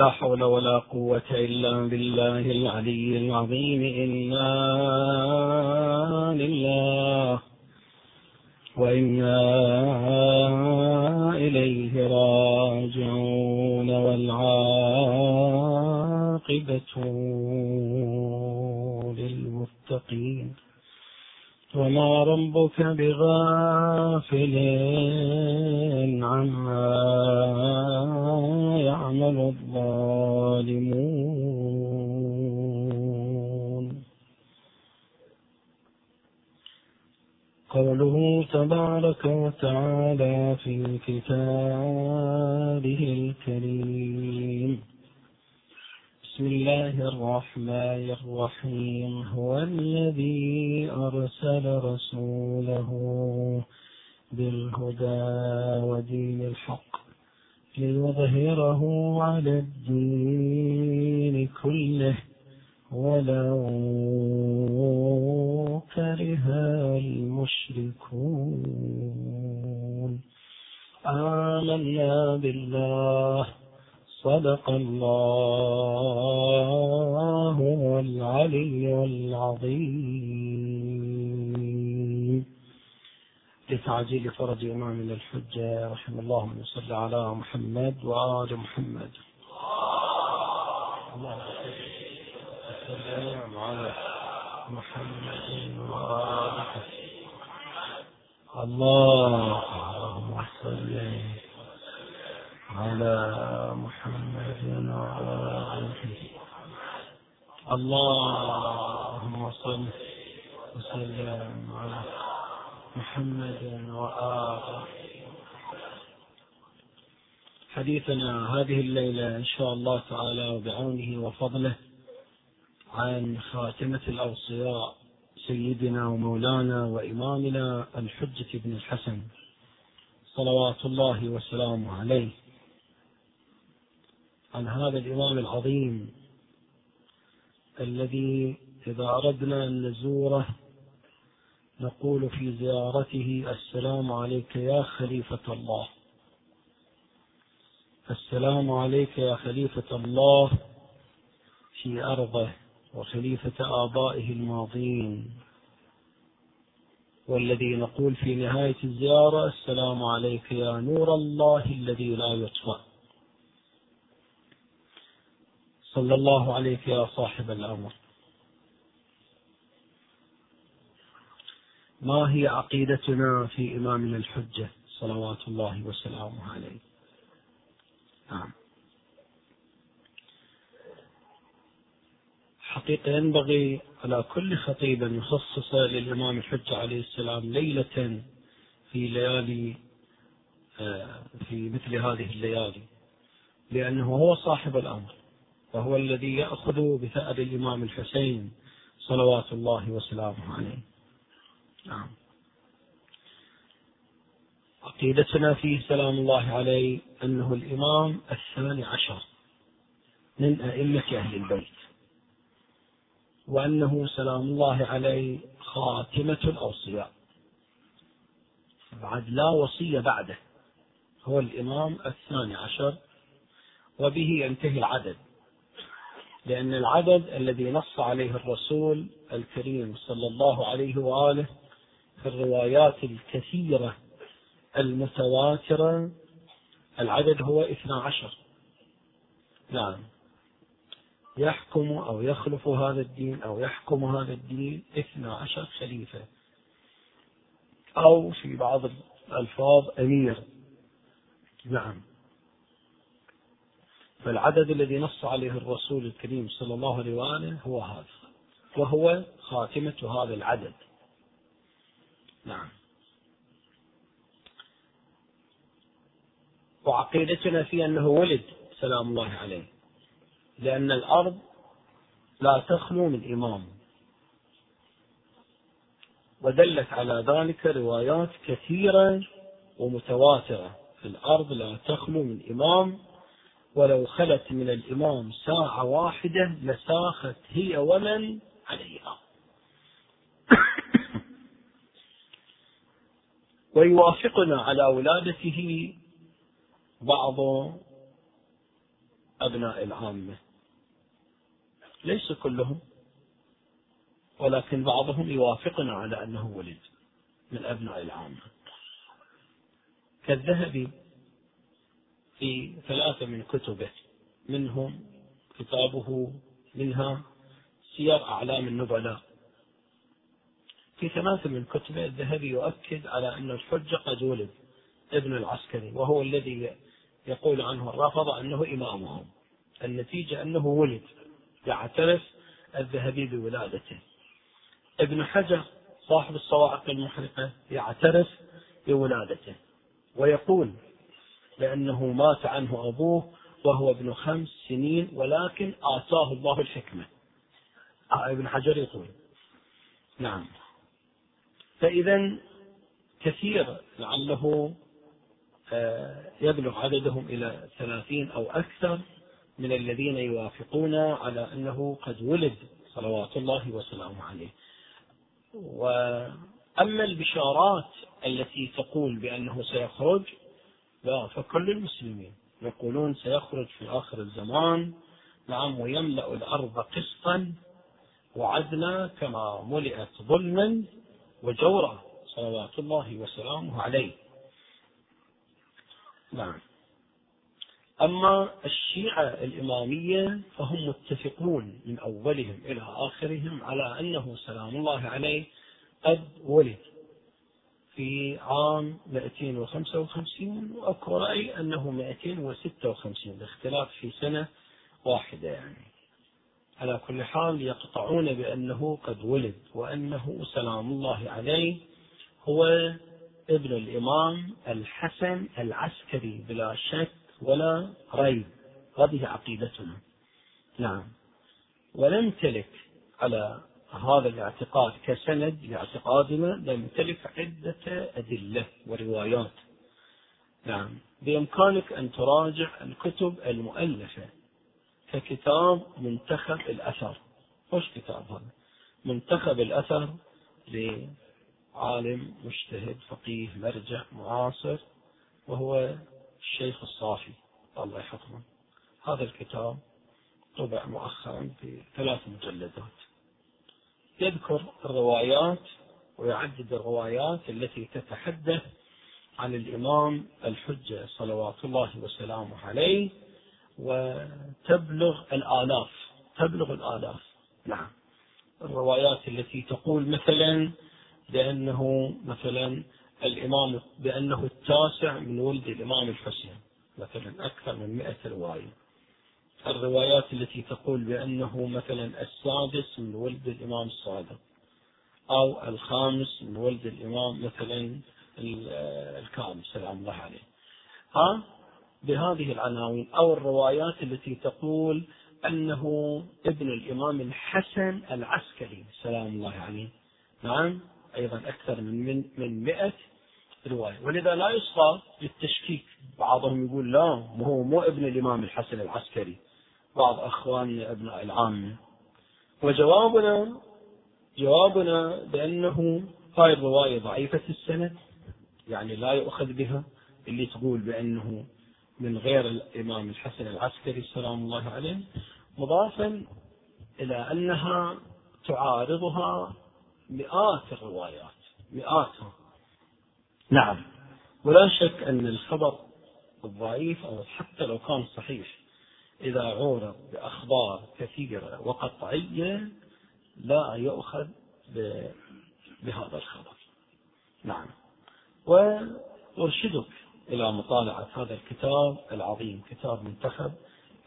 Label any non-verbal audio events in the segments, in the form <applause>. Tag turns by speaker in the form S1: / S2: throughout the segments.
S1: لا حول ولا قوة إلا بالله العلي العظيم. إنا لله وإنا إليه راجعون والعاقبة للمتقين. وما ربك بغافل عما يعمل الظالمون. قوله تبارك وتعالى في كتابه الكريم. بسم الله الرحمن الرحيم. هو الذي أرسل رسوله بالهدى ودين الحق ليظهره على الدين كله ولو كره المشركون. آمنا بالله صدق الله العلي العظيم. لتعجيل فرج إمامنا الحجة رحم الله من صلى على محمد وآل محمد. اللهم وسلم على محمد وآل اللهم صل على محمد وعلى اللهم صل وسلم على محمد وآله. حديثنا هذه الليلة إن شاء الله تعالى وبعونه وفضله عن خاتمة الأوصياء سيدنا ومولانا وإمامنا الحجة بن الحسن. صلوات الله وسلامه عليه. عن هذا الإمام العظيم الذي إذا أردنا أن نزوره نقول في زيارته السلام عليك يا خليفة الله. السلام عليك يا خليفة الله في أرضه وخليفة آبائه الماضين. والذي نقول في نهاية الزيارة السلام عليك يا نور الله الذي لا يطفأ. صلى الله عليك يا صاحب الأمر. ما هي عقيدتنا في إمامنا الحجة؟ صلوات الله وسلامه عليه. نعم. حقيقة ينبغي على كل خطيب أن يخصص للإمام الحجة عليه السلام ليلة في ليالي آه، في مثل هذه الليالي لأنه هو صاحب الأمر. وهو الذي يأخذ بثأر الإمام الحسين صلوات الله وسلامه عليه. نعم. عقيدتنا فيه سلام الله عليه أنه الإمام الثاني عشر من أئمة أهل البيت وأنه سلام الله عليه خاتمة الأوصياء. بعد لا وصية بعده هو الإمام الثاني عشر وبه ينتهي العدد. لأن العدد الذي نص عليه الرسول الكريم صلى الله عليه وآله في الروايات الكثيرة المتواترة العدد هو اثنا عشر. نعم. يحكم أو يخلف هذا الدين أو يحكم هذا الدين اثنا عشر خليفة. أو في بعض الألفاظ أمير. نعم. فالعدد الذي نص عليه الرسول الكريم صلى الله عليه وآله هو هذا وهو خاتمة هذا العدد. نعم. وعقيدتنا في أنه ولد سلام الله عليه لأن الأرض لا تخلو من إمام. ودلت على ذلك روايات كثيرة ومتواترة. في الأرض لا تخلو من إمام ولو خلت من الإمام ساعة واحدة لساخت هي ومن عليها. <coughs> ويوافقنا على ولادته بعض أبناء العامة. ليس كلهم ولكن بعضهم يوافقنا على أنه ولد من أبناء العامة. كالذهبي في ثلاثة من كتبه. منهم كتابه منها سير أعلام النبلاء. في ثلاثة من كتبه الذهبي يؤكد على أن الحجة قد ولد ابن العسكري وهو الذي يقول عنه الرافضة أنه إمامهم. النتيجة أنه ولد يعترف الذهبي بولادته. ابن حجر صاحب الصواعق المحرقة يعترف بولادته. ويقول بأنه مات عنه أبوه وهو ابن خمس سنين ولكن آتاه الله الحكمة. آه ابن حجر يقول. نعم. فإذا كثير لعله آه، يبلغ عددهم إلى ثلاثين أو أكثر من الذين يوافقون على أنه قد ولد صلوات الله وسلامه عليه. وأما البشارات التي تقول بأنه سيخرج لا فكل المسلمين يقولون سيخرج في آخر الزمان نعم ويملأ الأرض قسطا وعدلا كما ملئت ظلما وجورا صلوات الله وسلامه عليه. نعم. أما الشيعة الإمامية فهم متفقون من أولهم إلى آخرهم على أنه سلام الله عليه قد ولد. في عام 255 وأكو رأي أنه 256 باختلاف في سنة واحدة يعني. على كل حال يقطعون بأنه قد ولد وأنه سلام الله عليه هو ابن الإمام الحسن العسكري بلا شك ولا ريب. هذه عقيدتنا. نعم. ونمتلك على هذا الاعتقاد كسند لاعتقادنا نمتلك عدة أدلة وروايات. نعم. بإمكانك أن تراجع الكتب المؤلفة ككتاب منتخب الأثر. وش كتاب هذا؟ منتخب الأثر لعالم مجتهد فقيه مرجع معاصر وهو الشيخ الصافي. الله يحفظه. هذا الكتاب طبع مؤخرا في ثلاث مجلدات. يذكر الروايات ويعدد الروايات التي تتحدث عن الإمام الحجة صلوات الله وسلامه عليه وتبلغ الآلاف تبلغ الآلاف. نعم. الروايات التي تقول مثلا بأنه مثلا الإمام بأنه التاسع من ولد الإمام الحسين مثلا أكثر من مئة رواية. الروايات التي تقول بأنه مثلا السادس من ولد الإمام الصادق أو الخامس من ولد الإمام مثلا الكاظم سلام الله عليه. ها؟ بهذه العناوين أو الروايات التي تقول أنه ابن الإمام الحسن العسكري سلام الله عليه. نعم؟ أيضا أكثر من من, من 100 رواية. ولذا لا يصغى للتشكيك. بعضهم يقول لا هو مو ابن الإمام الحسن العسكري. بعض أخواننا أبناء العامة. وجوابنا جوابنا بأنه هاي الرواية ضعيفة السند يعني لا يؤخذ بها اللي تقول بأنه من غير الإمام الحسن العسكري سلام الله عليه مضافا إلى أنها تعارضها مئات الروايات مئاتها نعم ولا شك أن الخبر الضعيف أو حتى لو كان صحيح إذا عورض بأخبار كثيرة وقطعية لا يؤخذ بهذا الخبر. نعم. وأرشدك إلى مطالعة هذا الكتاب العظيم كتاب منتخب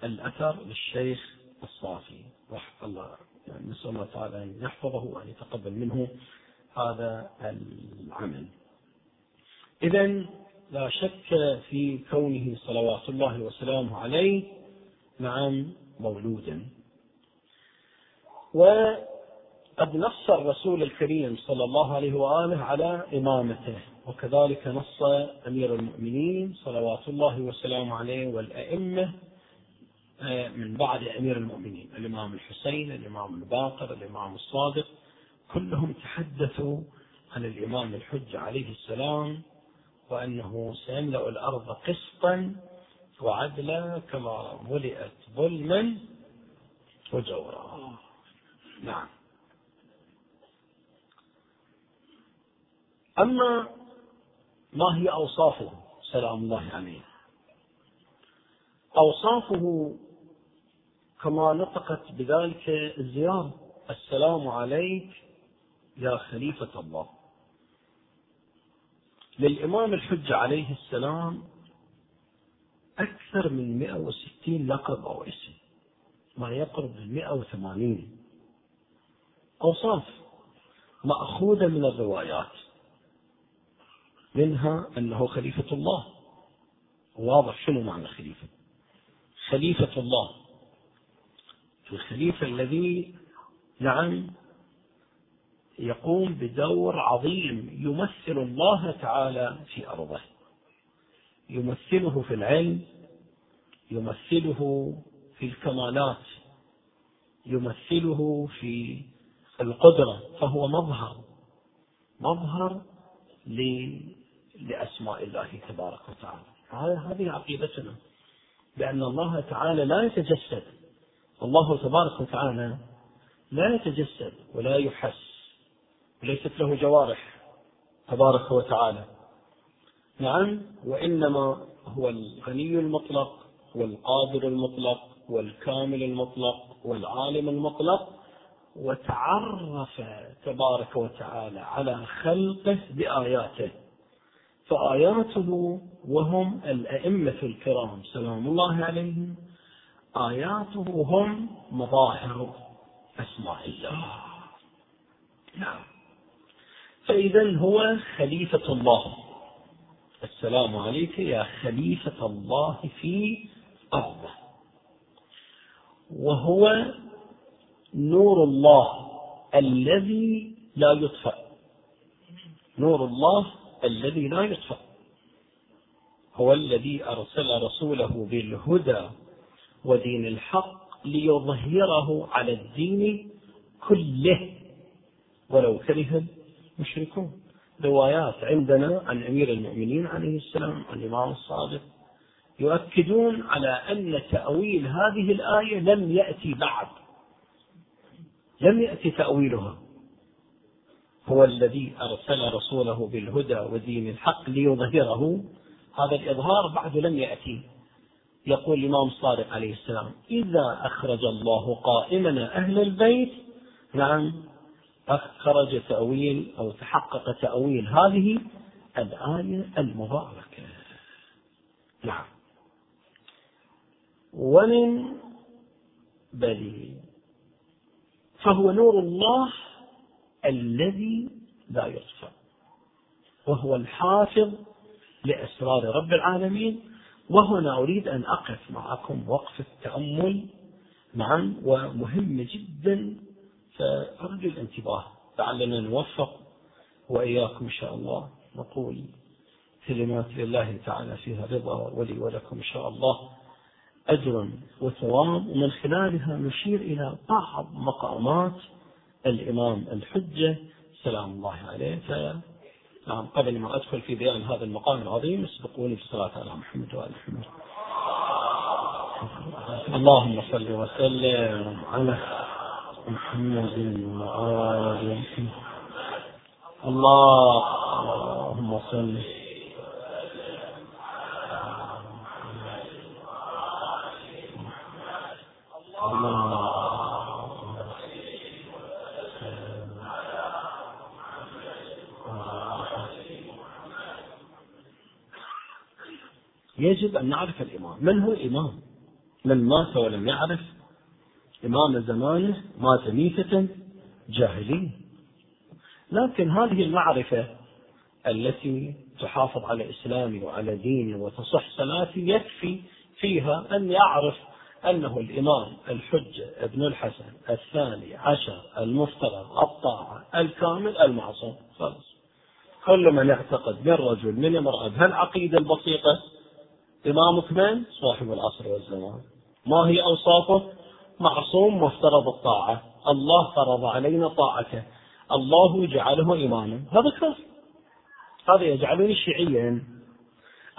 S1: الأثر للشيخ الصافي. رحمة الله. يعني نسأل الله تعالى أن يحفظه وأن يتقبل منه هذا العمل. إذا لا شك في كونه صلوات الله وسلامه عليه نعم مولودا. وقد نص الرسول الكريم صلى الله عليه وآله على إمامته وكذلك نص أمير المؤمنين صلوات الله وسلامه عليه والأئمة آه، من بعد أمير المؤمنين الإمام الحسين الإمام الباقر الإمام الصادق كلهم تحدثوا عن الإمام الحج عليه السلام وأنه سيملأ الأرض قسطا وعدلا كما ملئت ظلما وجورا. نعم. أما ما هي أوصافه سلام الله عليه. أوصافه كما نطقت بذلك الزيارة السلام عليك يا خليفة الله. للإمام الحجة عليه السلام أكثر من 160 لقب أو اسم ما يقرب من 180 أوصاف مأخوذة من الروايات منها أنه خليفة الله. واضح شنو معنى خليفة؟ خليفة الله. الخليفة الذي نعم يقوم بدور عظيم يمثل الله تعالى في أرضه. يمثله في العلم يمثله في الكمالات يمثله في القدرة فهو مظهر مظهر لأسماء الله تبارك وتعالى. هذه عقيدتنا بأن الله تعالى لا يتجسد. الله تبارك وتعالى لا يتجسد ولا يحس وليست له جوارح تبارك وتعالى. نعم وإنما هو الغني المطلق والقادر المطلق والكامل المطلق والعالم المطلق وتعرف تبارك وتعالى على خلقه بآياته. فآياته وهم الأئمة الكرام سلام الله عليهم آياته هم مظاهر أسماء الله. نعم. فإذا هو خليفة الله. السلام عليك يا خليفة الله في أرضه. وهو نور الله الذي لا يطفأ. نور الله الذي لا يطفأ. هو الذي أرسل رسوله بالهدى ودين الحق ليظهره على الدين كله. ولو كره المشركون. روايات عندنا عن أمير المؤمنين عليه السلام عن الإمام الصادق يؤكدون على أن تأويل هذه الآية لم يأتي بعد. لم يأتي تأويلها. هو الذي أرسل رسوله بالهدى ودين الحق ليظهره. هذا الإظهار بعد لم يأتي. يقول الإمام الصادق عليه السلام إذا أخرج الله قائمنا أهل البيت نعم خرج تأويل أو تحقق تأويل. هذه الآية المباركة. نعم. ومن بل فهو نور الله الذي لا يطفى وهو الحافظ لأسرار رب العالمين. وهنا أريد أن أقف معكم وقف التأمل معا ومهم جدا فأرجو الانتباه لعلنا نوفق وإياكم إن شاء الله. نقول كلمات لله تعالى فيها رضا ولي ولكم إن شاء الله. أجر وثواب ومن خلالها نشير إلى بعض مقامات الإمام الحجة. سلام الله عليه ف نعم قبل ما أدخل في بيان هذا المقام العظيم اسبقوني بالصلاة على محمد وآل محمد. اللهم صل وسلم على محمد وآل محمد اللهم صل. يجب أن نعرف الإمام. من هو الإمام؟ من مات ولم يعرف. إمام زمانه مات ميتة جاهلية لكن هذه المعرفة التي تحافظ على إسلامي وعلى ديني وتصح صلاتي يكفي فيها أن يعرف أنه الإمام الحجة ابن الحسن الثاني عشر المفترض الطاعة الكامل المعصوم خلاص كل من يعتقد من رجل من امرأة بهالعقيدة البسيطة إمامك من؟ صاحب العصر والزمان ما هي أوصافه؟ معصوم مفترض الطاعة. الله فرض علينا طاعته. الله جعله إماما. هذا كفر هذا يجعلني شيعيا.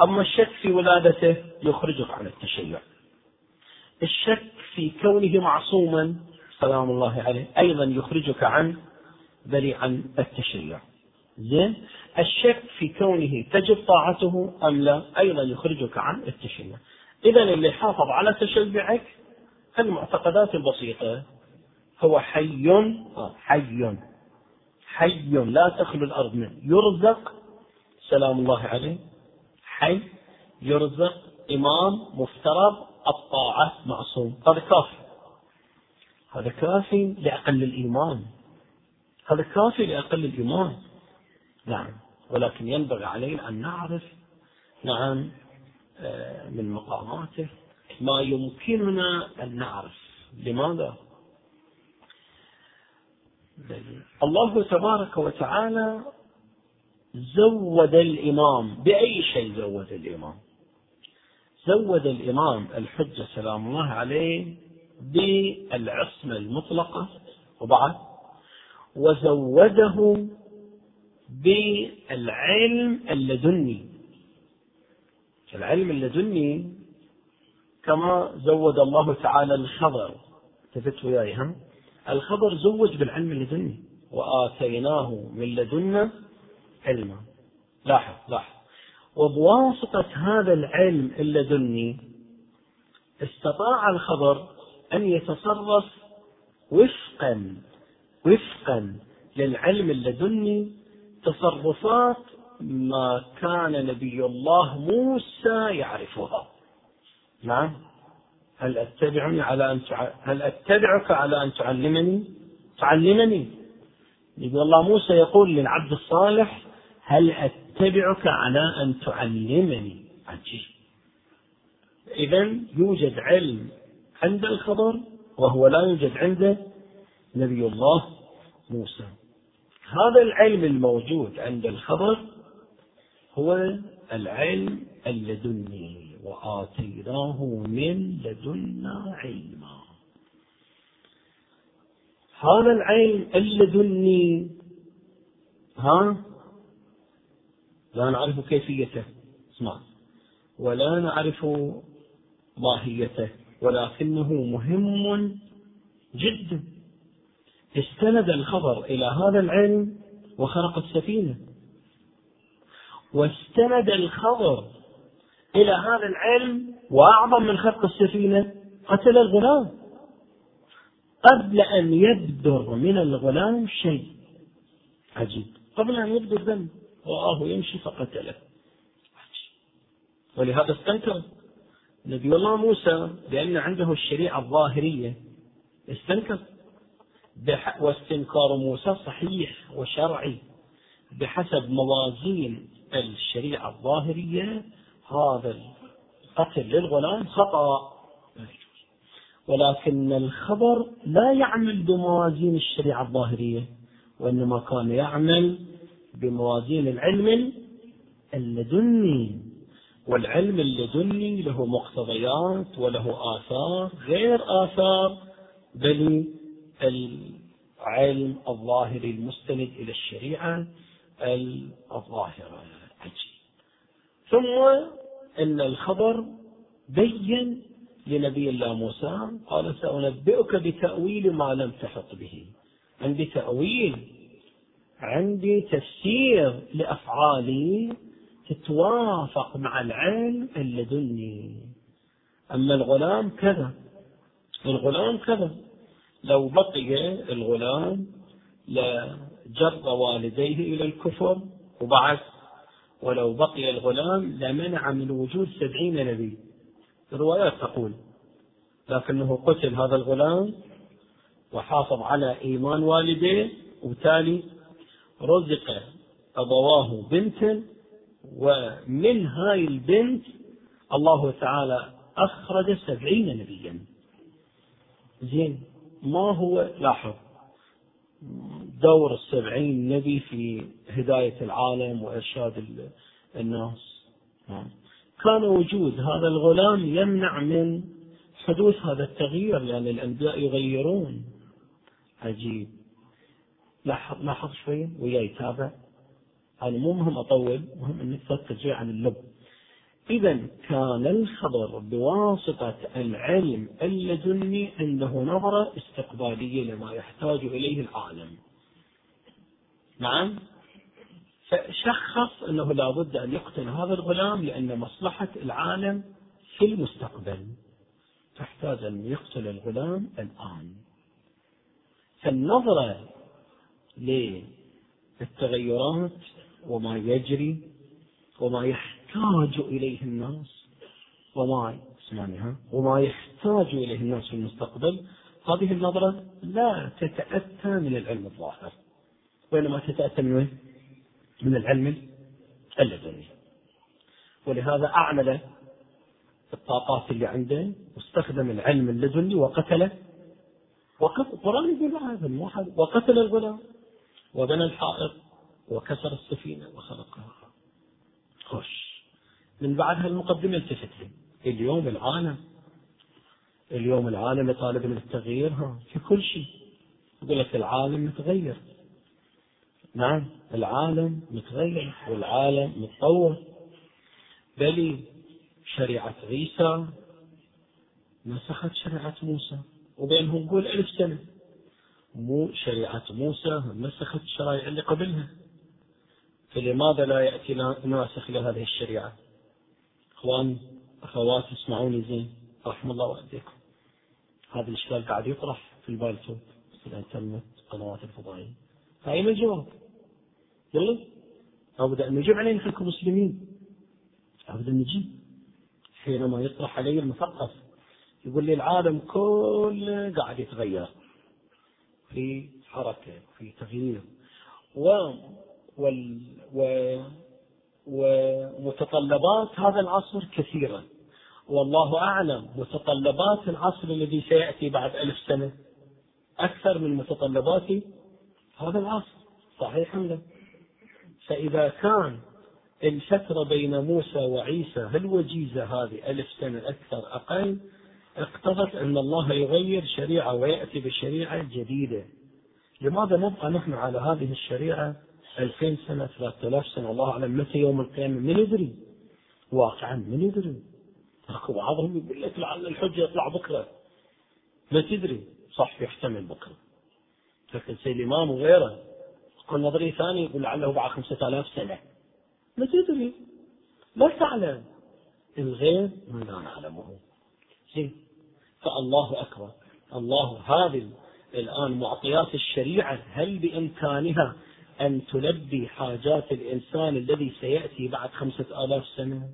S1: أما الشك في ولادته يخرجك عن التشيع. الشك في كونه معصوما سلام الله عليه أيضا يخرجك عن بريء عن التشيع. زين؟ الشك في كونه تجب طاعته أم لا أيضا يخرجك عن التشيع. إذا اللي حافظ على تشيعك المعتقدات البسيطة هو حي. آه، حي. حي لا تخلو الأرض منه. يرزق سلام الله عليه حي يرزق إمام مفترض الطاعة معصوم. هذا كافي. هذا كافي لأقل الإيمان. هذا كافي لأقل الإيمان. نعم. ولكن ينبغي علينا أن نعرف نعم آه، من مقاماته. ما يمكننا أن نعرف. لماذا؟ الله تبارك وتعالى زود الإمام بأي شيء زود الإمام؟ زود الإمام الحجة سلام الله عليه بالعصمة المطلقة وبعد وزوده بالعلم اللدني. العلم اللدني كما زود الله تعالى الخضر التفت وياي هم؟ الخضر زوج بالعلم اللدني وآتيناه من لدنا علما. لاحظ لاحظ. وبواسطة هذا العلم اللدني استطاع الخضر أن يتصرف وفقا وفقا للعلم اللدني تصرفات ما كان نبي الله موسى يعرفها. نعم. هل أتبعني على أن هل أتبعك على أن تعلمني؟ تعلمني. يقول الله موسى يقول للعبد الصالح هل أتبعك على أن تعلمني؟ عجيب. إذا يوجد علم عند الخضر وهو لا يوجد عند نبي الله موسى. هذا العلم الموجود عند الخضر هو العلم اللدني وآتيناه من لدنا علما. هذا العلم اللدني ها؟ لا نعرف كيفيته. اسمع. ولا نعرف ماهيته. ولكنه مهم جدا استند الخبر إلى هذا العلم وخرق السفينة. واستند الخبر إلى هذا العلم وأعظم من خرق السفينة قتل الغلام. قبل أن يبدر من الغلام شيء عجيب. قبل أن يبدر دم رآه يمشي فقتله. ولهذا استنكر نبي الله موسى لأن عنده الشريعة الظاهرية. استنكر. واستنكار موسى صحيح وشرعي بحسب موازين الشريعة الظاهرية هذا القتل للغلام خطأ. ولكن الخبر لا يعمل بموازين الشريعة الظاهرية وإنما كان يعمل بموازين العلم اللدني. والعلم اللدني له مقتضيات وله آثار غير آثار بل العلم الظاهري المستند إلى الشريعة الظاهرة. ثم إن الخبر بين لنبي الله موسى قال سأنبئك بتأويل ما لم تحط به. عندي تأويل عندي تفسير لأفعالي تتوافق مع العلم اللدني أما الغلام كذا الغلام كذا. لو بقي الغلام لجر والديه إلى الكفر وبعث ولو بقي الغلام لمنع من وجود سبعين نبي. الروايات تقول لكنه قتل هذا الغلام وحافظ على إيمان والديه وبالتالي رزق أبواه بنتا ومن هاي البنت الله تعالى أخرج سبعين نبيا. زين ما هو لاحظ دور السبعين نبي في هداية العالم وإرشاد الناس. نعم. كان وجود هذا الغلام يمنع من حدوث هذا التغيير لأن الأنبياء يغيرون. عجيب. لاحظ لاحظ شوي وياي تابع. أنا مو مهم أطول مهم أنك تركز عن اللب. إذا كان الخبر بواسطة العلم اللدني عنده نظرة استقبالية لما يحتاج إليه العالم. نعم؟ فشخص أنه لابد أن يقتل هذا الغلام لأن مصلحة العالم في المستقبل. تحتاج أن يقتل الغلام الآن. فالنظرة للتغيرات وما يجري وما يحتاج إليه الناس. وما اسمعني وما يحتاج إليه الناس في المستقبل. هذه النظرة لا تتأتى من العلم الظاهر. وإنما تتأتى من؟ من العلم اللدني ولهذا أعمل الطاقات اللي عنده واستخدم العلم اللدني وقتل القرآن يقول هذا الموحد وقتل الغلام وبنى الحائط وكسر السفينة وخلقها. خش من بعد هالمقدمة التفت اليوم العالم. اليوم العالم يطالب من التغيير ها في كل شيء. يقول لك العالم متغير. نعم العالم متغير والعالم متطور. بل شريعة عيسى نسخت شريعة موسى. وبينهم نقول ألف سنة. مو شريعة موسى نسخت الشرائع اللي قبلها. فلماذا لا يأتي ناسخ لهذه الشريعة؟ إخوان أخوات اسمعوني زين رحم الله والديكم هذا الإشكال قاعد يطرح في البالتوب في الإنترنت القنوات الفضائية. فأين الجواب؟ يلا. لابد أن نجيب علينا نحن كمسلمين لابد أن نجيب حينما يطرح علي المثقف يقول لي العالم كله قاعد يتغير. في حركة في تغيير. و وال و ومتطلبات هذا العصر كثيرة. والله أعلم متطلبات العصر الذي سيأتي بعد ألف سنة أكثر من متطلبات هذا العصر صحيح أم لا؟ فإذا كان الفترة بين موسى وعيسى هالوجيزة هذه ألف سنة أكثر أقل اقتضت أن الله يغير شريعة ويأتي بشريعة جديدة لماذا نبقى نحن على هذه الشريعة؟ 2000 سنة 3000 سنة الله أعلم متى يوم القيامة من يدري؟ واقعا من يدري؟ اكو بعضهم يقول لك لعل الحجة يطلع بكرة. ما تدري؟ صح يحتمل بكرة. لكن سيد الإمام وغيره يقول نظرية ثانية يقول لعله بعد خمسة آلاف سنة. ما تدري؟ لا تعلم. الغيب ما لا نعلمه. زين. فالله أكبر. الله هذه الآن معطيات الشريعة هل بإمكانها أن تلبي حاجات الإنسان الذي سيأتي بعد خمسة آلاف سنة؟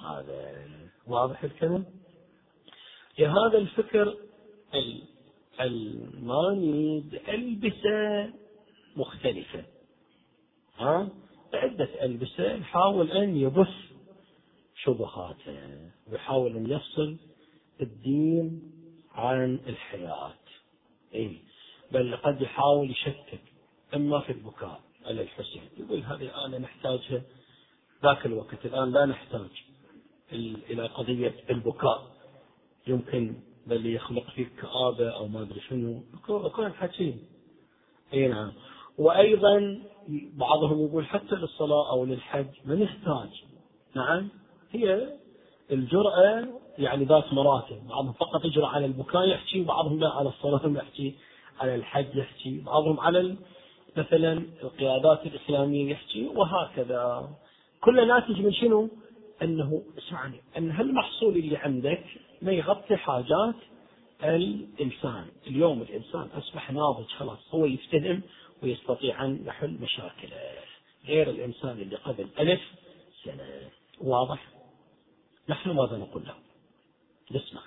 S1: هذا واضح الكلام؟ لهذا الفكر الماني بألبسة مختلفة. ها؟ عدة ألبسة يحاول أن يبث شبهاته ويحاول أن يفصل الدين عن الحياة. إيه؟ بل قد يحاول يشكك إما في البكاء على الحسين. يقول هذه الآن نحتاجها ذاك الوقت. الآن لا نحتاج إلى قضية البكاء. يمكن بل يخلق فيك كآبة أو ما أدري شنو. يكون حكيم أي نعم. وأيضا بعضهم يقول حتى للصلاة أو للحج ما نحتاج نعم. هي الجرأة يعني ذات مراتب. بعضهم فقط يجرأ على البكاء يحكي وبعضهم لا على الصلاة يحكي على الحج يحكي بعضهم على مثلا القيادات الإسلامية يحكي وهكذا. كل ناتج من شنو؟ أنه اسمعني أن هالمحصول اللي عندك ما يغطي حاجات الإنسان. اليوم الإنسان أصبح ناضج خلاص هو يفتهم ويستطيع أن يحل مشاكله. غير الإنسان اللي قبل ألف سنة. واضح؟ نحن ماذا نقول لهم اسمع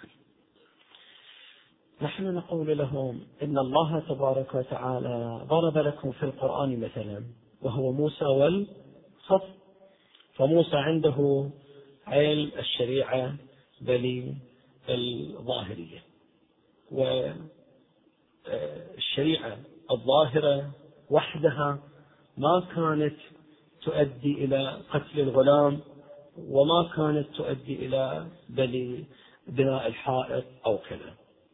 S1: نحن نقول لهم إن الله تبارك وتعالى ضرب لكم في القرآن مثلا وهو موسى والخط فموسى عنده علم الشريعة بل الظاهرية والشريعة الظاهرة وحدها ما كانت تؤدي إلى قتل الغلام وما كانت تؤدي إلى بناء الحائط أو كذا.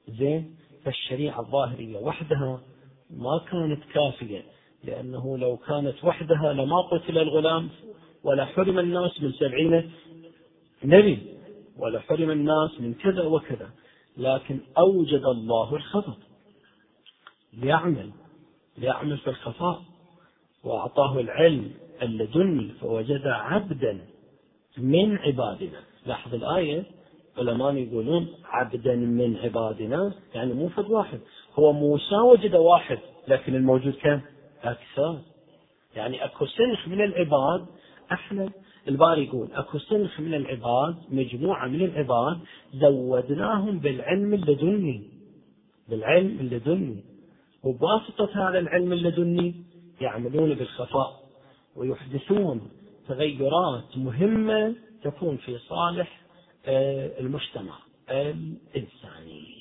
S1: زين فالشريعة الظاهرية وحدها ما كانت كافية لأنه لو كانت وحدها لما قتل الغلام ولا حرم الناس من سبعين نبي ولا حرم الناس من كذا وكذا. لكن أوجد الله الخطط ليعمل ليعمل في الخفاء وأعطاه العلم اللدني فوجد عبدا من عبادنا. لاحظ الآية؟ علماء يقولون عبدا من عبادنا يعني مو فد واحد. هو موسى وجد واحد لكن الموجود كم؟ أكثر. يعني أكو سنخ من العباد إحنا الباري يقول أكو سنخ من العباد مجموعة من العباد زودناهم بالعلم اللدني. بالعلم اللدني. وبواسطة هذا العلم اللدني يعملون بالخفاء ويحدثون تغيرات مهمة تكون في صالح المجتمع الإنساني.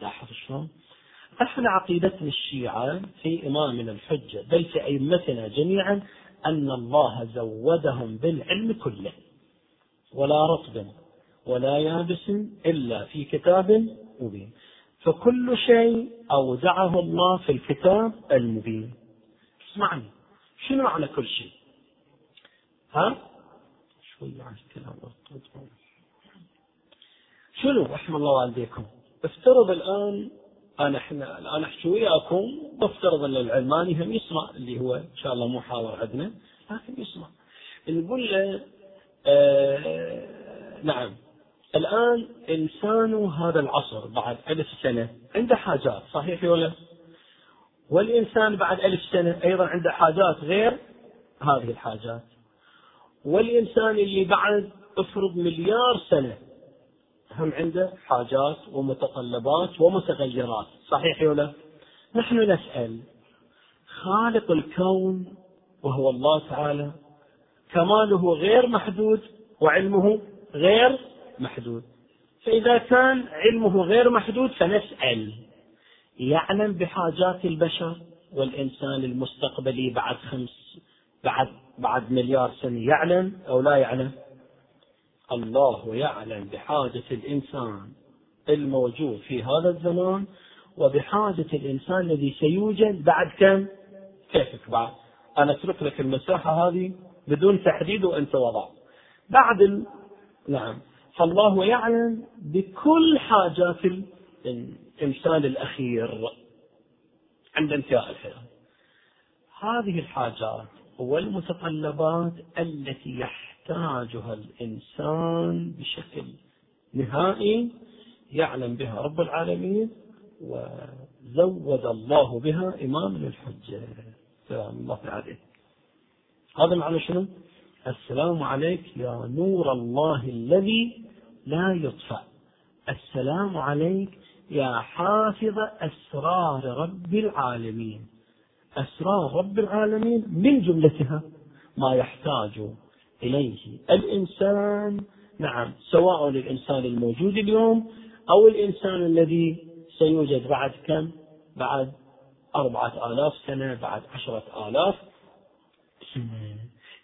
S1: لاحظ شلون؟ إحنا عقيدتنا الشيعة في امامنا الحجة بل في أئمتنا جميعا أن الله زودهم بالعلم كله ولا رطب ولا يابس إلا في كتاب مبين. فكل شيء أودعه الله في الكتاب المبين. اسمعني شنو معنى كل شيء؟ ها؟ شوي عن الكلام. شنو رحم الله والديكم؟ افترض الآن أنا إحنا الان أحكي وياكم بفترض أن العلماني هم يسمع اللي هو إن شاء الله مو حاضر عندنا لكن يسمع. نقول له آه نعم. الآن إنسان هذا العصر بعد ألف سنة عنده حاجات صحيح ولا والإنسان بعد ألف سنة أيضا عنده حاجات غير هذه الحاجات. والإنسان اللي بعد افرض مليار سنة هم عنده حاجات ومتطلبات ومتغيرات صحيح ولا نحن نسأل خالق الكون وهو الله تعالى كماله غير محدود وعلمه غير محدود. فإذا كان علمه غير محدود فنسأل. يعلم بحاجات البشر والإنسان المستقبلي بعد خمس بعد بعد مليار سنة يعلم أو لا يعلم؟ الله يعلم بحاجة الإنسان الموجود في هذا الزمان وبحاجة الإنسان الذي سيوجد بعد كم؟ كيفك بعد؟ أنا أترك لك المساحة هذه بدون تحديد وأنت وضع. بعد ال... نعم فالله يعلم بكل حاجات الإنسان الأخير عند انتهاء الحياة. هذه الحاجات والمتطلبات التي يحتاج يحتاجها الإنسان بشكل نهائي يعلم بها رب العالمين وزود الله بها إمام الحجة سلام الله عليه. هذا معنى شنو؟ السلام عليك يا نور الله الذي لا يطفأ. السلام عليك يا حافظ أسرار رب العالمين. أسرار رب العالمين من جملتها ما يحتاج إليه. الإنسان نعم سواء الإنسان الموجود اليوم أو الإنسان الذي سيوجد بعد كم؟ بعد أربعة آلاف سنة بعد عشرة آلاف سنة.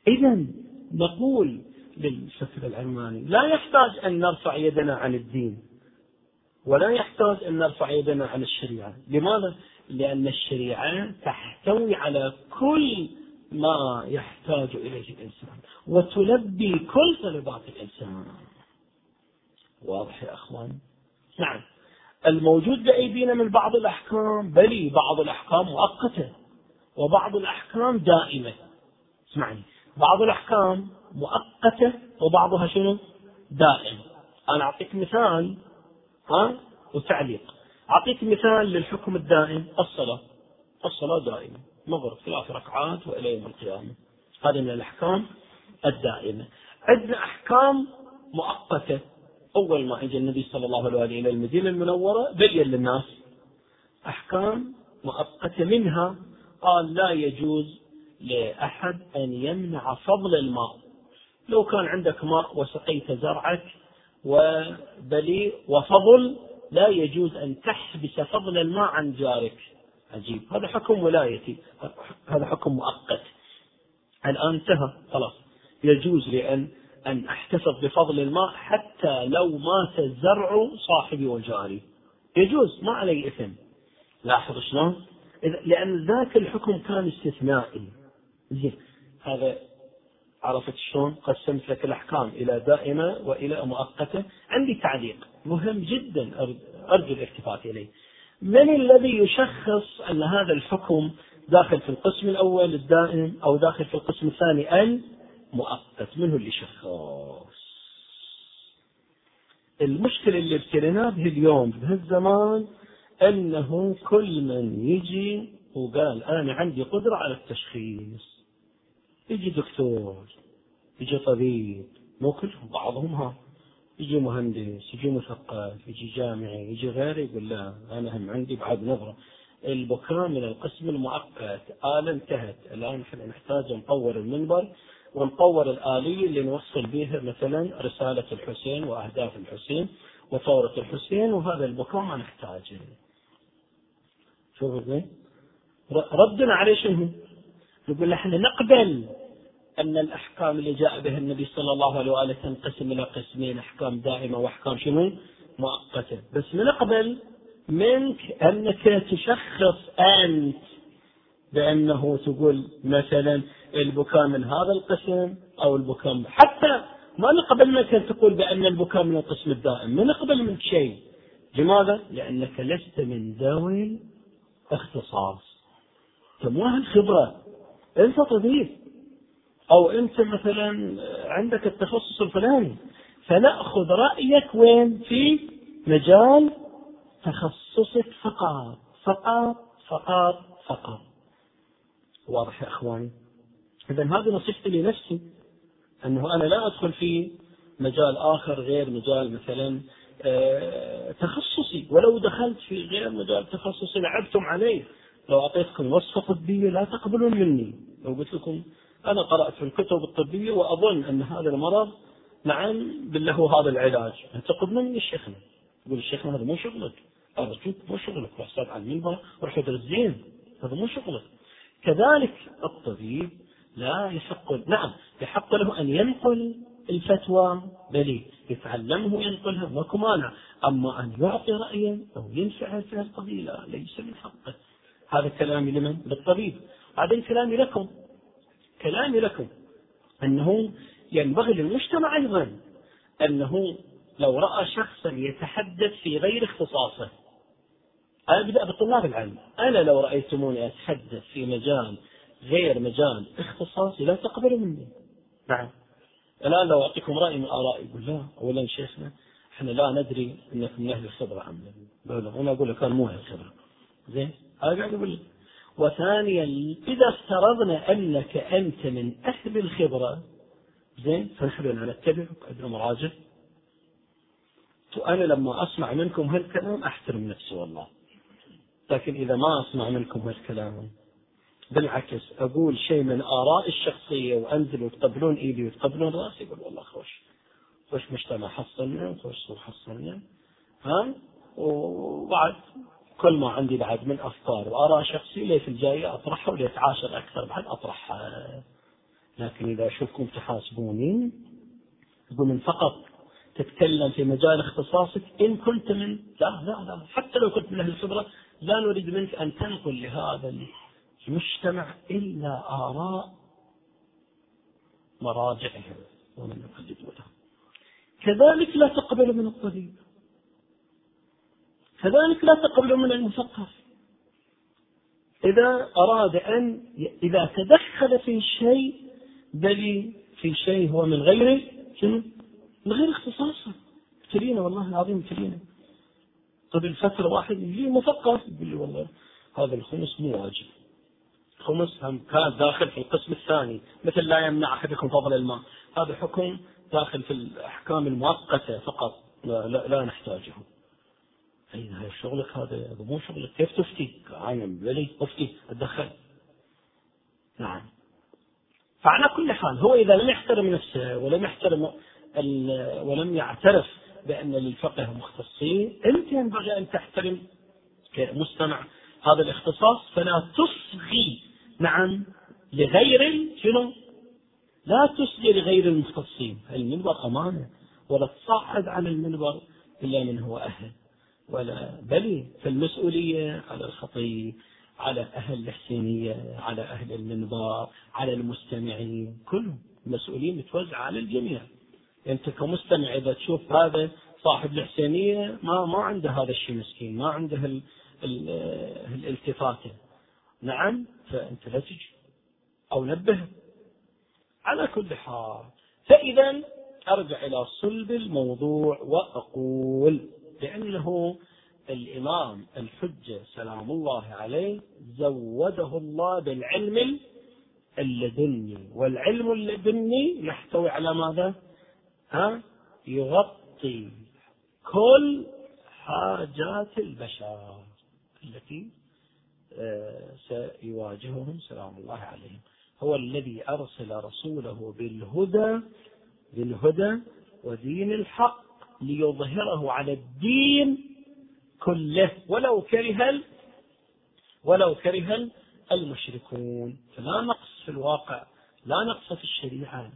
S1: إذا نقول للفكر العلماني لا يحتاج أن نرفع يدنا عن الدين ولا يحتاج أن نرفع يدنا عن الشريعة. لماذا؟ لأن الشريعة تحتوي على كل ما يحتاج إليه الإنسان. وتلبي كل طلبات الإنسان. واضح يا أخوان؟ نعم. الموجود بأيدينا من بعض الأحكام بلي بعض الأحكام مؤقتة وبعض الأحكام دائمة. اسمعني. بعض الأحكام مؤقتة وبعضها شنو؟ دائم. أنا أعطيك مثال ها؟ وتعليق. أعطيك مثال للحكم الدائم الصلاة. الصلاة دائمة. مغرب ثلاث ركعات وإلى يوم القيامة. هذه من الأحكام الدائمة. عندنا أحكام مؤقتة. أول ما اجى النبي صلى الله عليه وسلم إلى المدينة المنورة بين للناس. أحكام مؤقتة منها قال لا يجوز لأحد أن يمنع فضل الماء. لو كان عندك ماء وسقيت زرعك وبلي وفضل لا يجوز أن تحبس فضل الماء عن جارك. عجيب. هذا حكم ولايتي. هذا حكم مؤقت. الآن انتهى. خلاص. يجوز لأن أن أحتفظ بفضل الماء حتى لو مات الزرع صاحبي وجاري. يجوز. ما علي إثم. لاحظ شلون؟ لأن ذاك الحكم كان استثنائي. زين. هذا عرفت شلون؟ قسمت لك الأحكام إلى دائمة وإلى مؤقتة. عندي تعليق. مهم جدا. أرجو الالتفات إليه. من الذي يشخص أن هذا الحكم داخل في القسم الأول الدائم أو داخل في القسم الثاني؟ المؤقت من هو اللي يشخص المشكلة اللي ابتلينا به اليوم في هالزمان أنه كل من يجي وقال أنا عندي قدرة على التشخيص يجي دكتور يجي طبيب مو كلهم بعضهم ها. يجي مهندس يجي مثقف يجي جامعي يجي غيره يقول لا أنا هم عندي بعد نظرة. البكاء من القسم المؤقت. آلة انتهت. الآن إحنا نحتاج نطور المنبر ونطور الآلية اللي نوصل بها مثلا رسالة الحسين وأهداف الحسين وثورة الحسين وهذا البكاء ما نحتاجه. شوفوا زين. ردنا عليه شنو؟ نقول إحنا نقبل. أن الأحكام اللي جاء بها النبي صلى الله عليه وآله تنقسم إلى قسمين أحكام دائمة وأحكام شنو؟ مؤقتة، بس نقبل منك أنك تشخص أنت بأنه تقول مثلا البكاء من هذا القسم أو البكاء حتى ما نقبل منك أن تقول بأن البكاء من القسم الدائم، ما نقبل منك شيء. لماذا؟ لأنك لست من ذوي اختصاص. انت مو أهل خبره. أنت طبيب. أو أنت مثلا عندك التخصص الفلاني. فنأخذ رأيك وين؟ في مجال تخصصك فقط فقط فقط فقط واضح يا إخواني اذا هذه نصيحتي لنفسي أنه أنا لا أدخل في مجال آخر غير مجال مثلا آه، تخصصي ولو دخلت في غير مجال تخصصي لعبتم عليه لو أعطيتكم وصفة طبية لا تقبلون مني لو قلت لكم أنا قرأت في الكتب الطبية وأظن أن هذا المرض نعم بالله هذا العلاج. تقبلون مني الشيخنا يقول الشيخنا هذا مو شغلك. أرجوك مو شغلك. روح على المنبر وروح ادرس زين. هذا مو شغلك. كذلك الطبيب لا يحق نعم يحق له أن ينقل الفتوى بل يتعلمه وينقلها ماكو مانع. أما أن يعطي رأيا أو ينفعل في القضية لا ليس من حقه. هذا كلامي لمن؟ للطبيب. بعدين كلامي لكم. كلامي لكم أنه ينبغي للمجتمع أيضا أنه لو رأى شخصا يتحدث في غير اختصاصه. أبدأ بطلاب العلم. أنا لو رأيتموني أتحدث في مجال غير مجال اختصاصي لا تقبلوا مني. نعم. الآن لو أعطيكم رأي من آرائي يقول لا أولا شيخنا إحنا لا ندري إنكم من أهل الخبرة عمدا أنا أقول لك أنا مو أهل الخبرة. زين؟ هذا قاعد أقول لك. وثانيا إذا افترضنا أنك أنت من أهل الخبرة زين فنحن ادري مراجع. وأنا لما أسمع منكم هالكلام أحترم نفسي والله. لكن إذا ما أسمع منكم هالكلام بالعكس أقول شيء من آرائي الشخصية وأنزل وتقبلون إيدي وتقبلون رأسي يقول والله خوش. خوش مجتمع حصلنا وخوش صور حصلنا. ها؟ وبعد. كل ما عندي بعد من أفكار وآراء شخصية ليت الجاية أطرحها وليت عاشر أكثر بعد أطرحها. لكن إذا أشوفكم تحاسبوني تقول من فقط تتكلم في مجال اختصاصك إن كنت من لا لا لا حتى لو كنت من أهل الخبرة لا نريد منك أن تنقل لهذا المجتمع إلا آراء مراجعهم. ومن يقلدونها كذلك لا تقبل من الطبيب. كذلك لا تقبل من المثقف إذا أراد أن إذا تدخل في شيء بل في شيء هو من غير شنو؟ من غير اختصاصه ابتلينا والله العظيم ابتلينا قبل فترة واحد يجي مثقف يقول لي والله هذا الخمس مو واجب. خمس هم كان داخل في القسم الثاني مثل لا يمنع أحدكم فضل الماء. هذا حكم داخل في الأحكام المؤقتة فقط لا, لا, لا نحتاجه. هذا شغلك هذا مو شغلك كيف تفتي؟ عايم بلي أفتي أتدخل نعم فعلى كل حال هو إذا لم يحترم نفسه ولم يحترم ولم يعترف بأن للفقه مختصين أنت ينبغي أن تحترم كمستمع هذا الاختصاص فلا تصغي نعم لغير شنو؟ لا تصغي لغير المختصين المنبر أمانة ولا تصعد على المنبر إلا من هو أهل ولا بل فالمسؤولية على الخطيب على أهل الحسينية على أهل المنبر على المستمعين كلهم المسؤولين متوزعة على الجميع. أنت كمستمع إذا تشوف هذا صاحب الحسينية ما ما عنده هذا الشيء مسكين ما عنده ال ال الالتفاتة نعم فأنت لا تجي أو نبه. على كل حال فإذا أرجع إلى صلب الموضوع وأقول بأنه الإمام الحجة سلام الله عليه زوده الله بالعلم اللدني والعلم اللدني يحتوي على ماذا؟ ها؟ يغطي كل حاجات البشر التي آه، سيواجههم سلام الله عليهم هو الذي أرسل رسوله بالهدى بالهدى ودين الحق ليظهره على الدين كله ولو كره ولو كره المشركون. فلا نقص في الواقع لا نقص في الشريعة.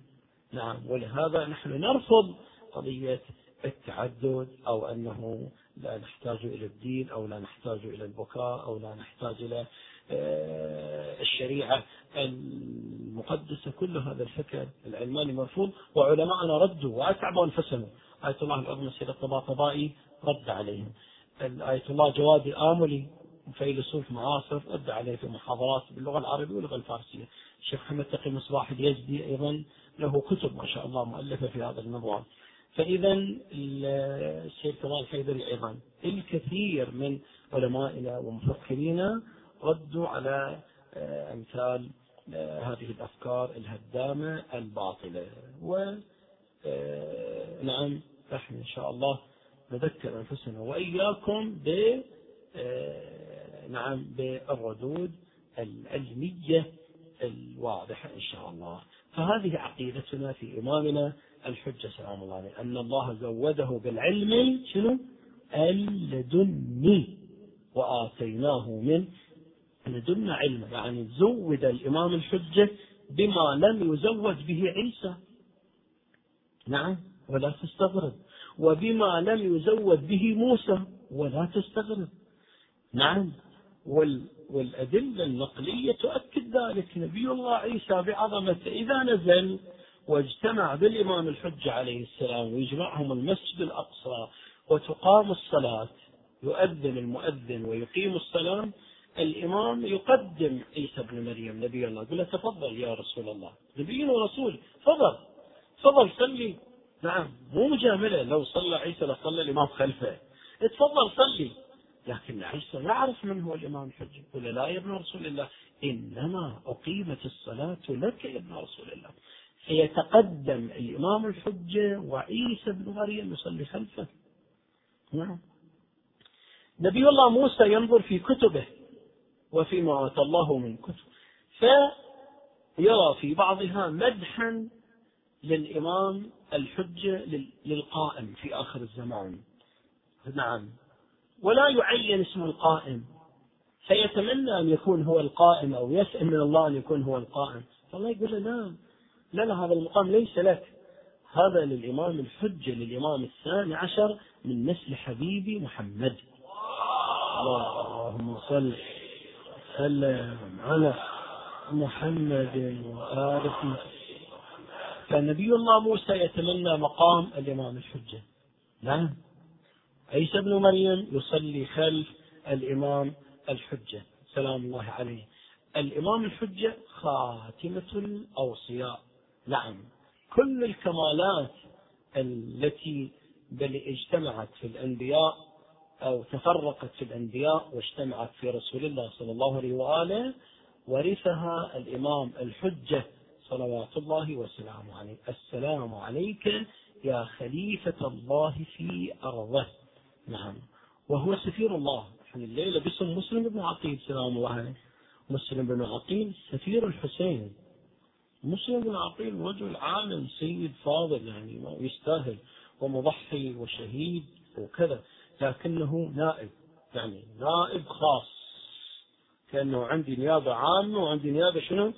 S1: نعم ولهذا نحن نرفض قضية التعدد أو أنه لا نحتاج إلى الدين أو لا نحتاج إلى البكاء أو لا نحتاج إلى آه، الشريعة المقدسة. كل هذا الفكر العلماني مرفوض وعلماءنا ردوا وأتعبوا أنفسهم. آية الله العظمى سيد الطباطبائي رد عليهم. آية الله جواد الآملي فيلسوف معاصر رد عليه في محاضرات باللغة العربية واللغة الفارسية. الشيخ محمد تقي مصباح اليزدي أيضا له كتب ما شاء الله مؤلفة في هذا النظام فإذا الشيخ كمال الحيدري أيضا. الكثير من علمائنا ومفكرينا ردوا على آه، أمثال آه، هذه الأفكار الهدامة الباطلة. و آه، نعم نحن إن شاء الله نذكر أنفسنا. وإياكم ب نعم بالردود العلمية الواضحة إن شاء الله. فهذه عقيدتنا في إمامنا الحجة سلام الله عليه أن الله زوده بالعلم شنو؟ اللدني وآتيناه من لدنا علما يعني زود الإمام الحجة بما لم يزود به عيسى. نعم ولا تستغرب. وبما لم يزود به موسى ولا تستغرب. نعم وال والأدلة النقلية تؤكد ذلك. نبي الله عيسى بعظمته إذا نزل واجتمع بالإمام الحجة عليه السلام ويجمعهم المسجد الأقصى وتقام الصلاة. يؤذن المؤذن ويقيم الصلاة الإمام يقدم عيسى بن مريم نبي الله يقول له تفضل يا رسول الله. نبي ورسول تفضل. تفضل صلي. نعم مو مجاملة. لو صلى عيسى لصلى الإمام خلفه. تفضل صلي. لكن عيسى يعرف من هو الإمام الحجة يقول لا يا ابن رسول الله إنما أقيمت الصلاة لك يا ابن رسول الله. فيتقدم الإمام الحجة وعيسى بن مريم يصلي خلفه. نعم. نبي الله موسى ينظر في كتبه وفيما آتى الله من كتب. فيرى في بعضها مدحا للإمام الحجة للقائم في آخر الزمان. نعم. ولا يعين اسم القائم. فيتمنى أن يكون هو القائم أو يسأل من الله أن يكون هو القائم. فالله يقول له لا لا لا هذا المقام ليس لك. هذا للإمام الحجة للإمام الثاني عشر من نسل حبيبي محمد. اللهم صل وسلم على محمد وآل فنبي الله موسى يتمنى مقام الإمام الحجة. نعم. عيسى بن مريم يصلي خلف الإمام الحجة. سلام الله عليه. الإمام الحجة خاتمة الأوصياء. نعم. كل الكمالات التي بل اجتمعت في الأنبياء أو تفرقت في الأنبياء واجتمعت في رسول الله صلى الله عليه وآله ورثها الإمام الحجة. صلوات الله وسلامه عليه. السلام عليك يا خليفة الله في أرضه. نعم. وهو سفير الله. يعني الليلة باسم مسلم بن عقيل. سلام الله عليه. مسلم بن عقيل سفير الحسين. مسلم بن عقيل رجل عالم سيد فاضل يعني يستاهل ومضحي وشهيد وكذا لكنه نائب يعني نائب خاص. كأنه عندي نيابة عامة وعندي نيابة شنو؟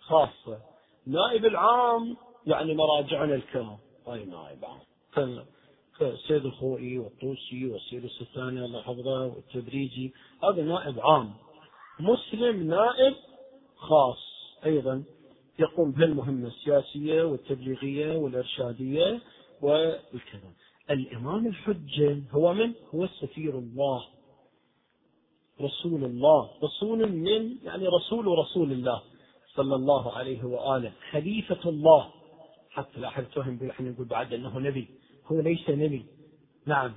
S1: خاصة. نائب العام يعني مراجعنا الكرام. هاي نائب عام. كالسيد الخوئي والطوسي والسيد السستاني الله يحفظه والتبريجي هذا نائب عام. مسلم نائب خاص أيضا يقوم بهالمهمة السياسية والتبليغية والإرشادية والكذا. الإمام الحجة هو من؟ هو سفير الله. رسول الله. رسول من؟ يعني رسول رسول الله. صلى الله عليه وآله. خليفة الله. حتى لا أحد إحنا نقول بعد أنه نبي. هو ليس نبي. نعم.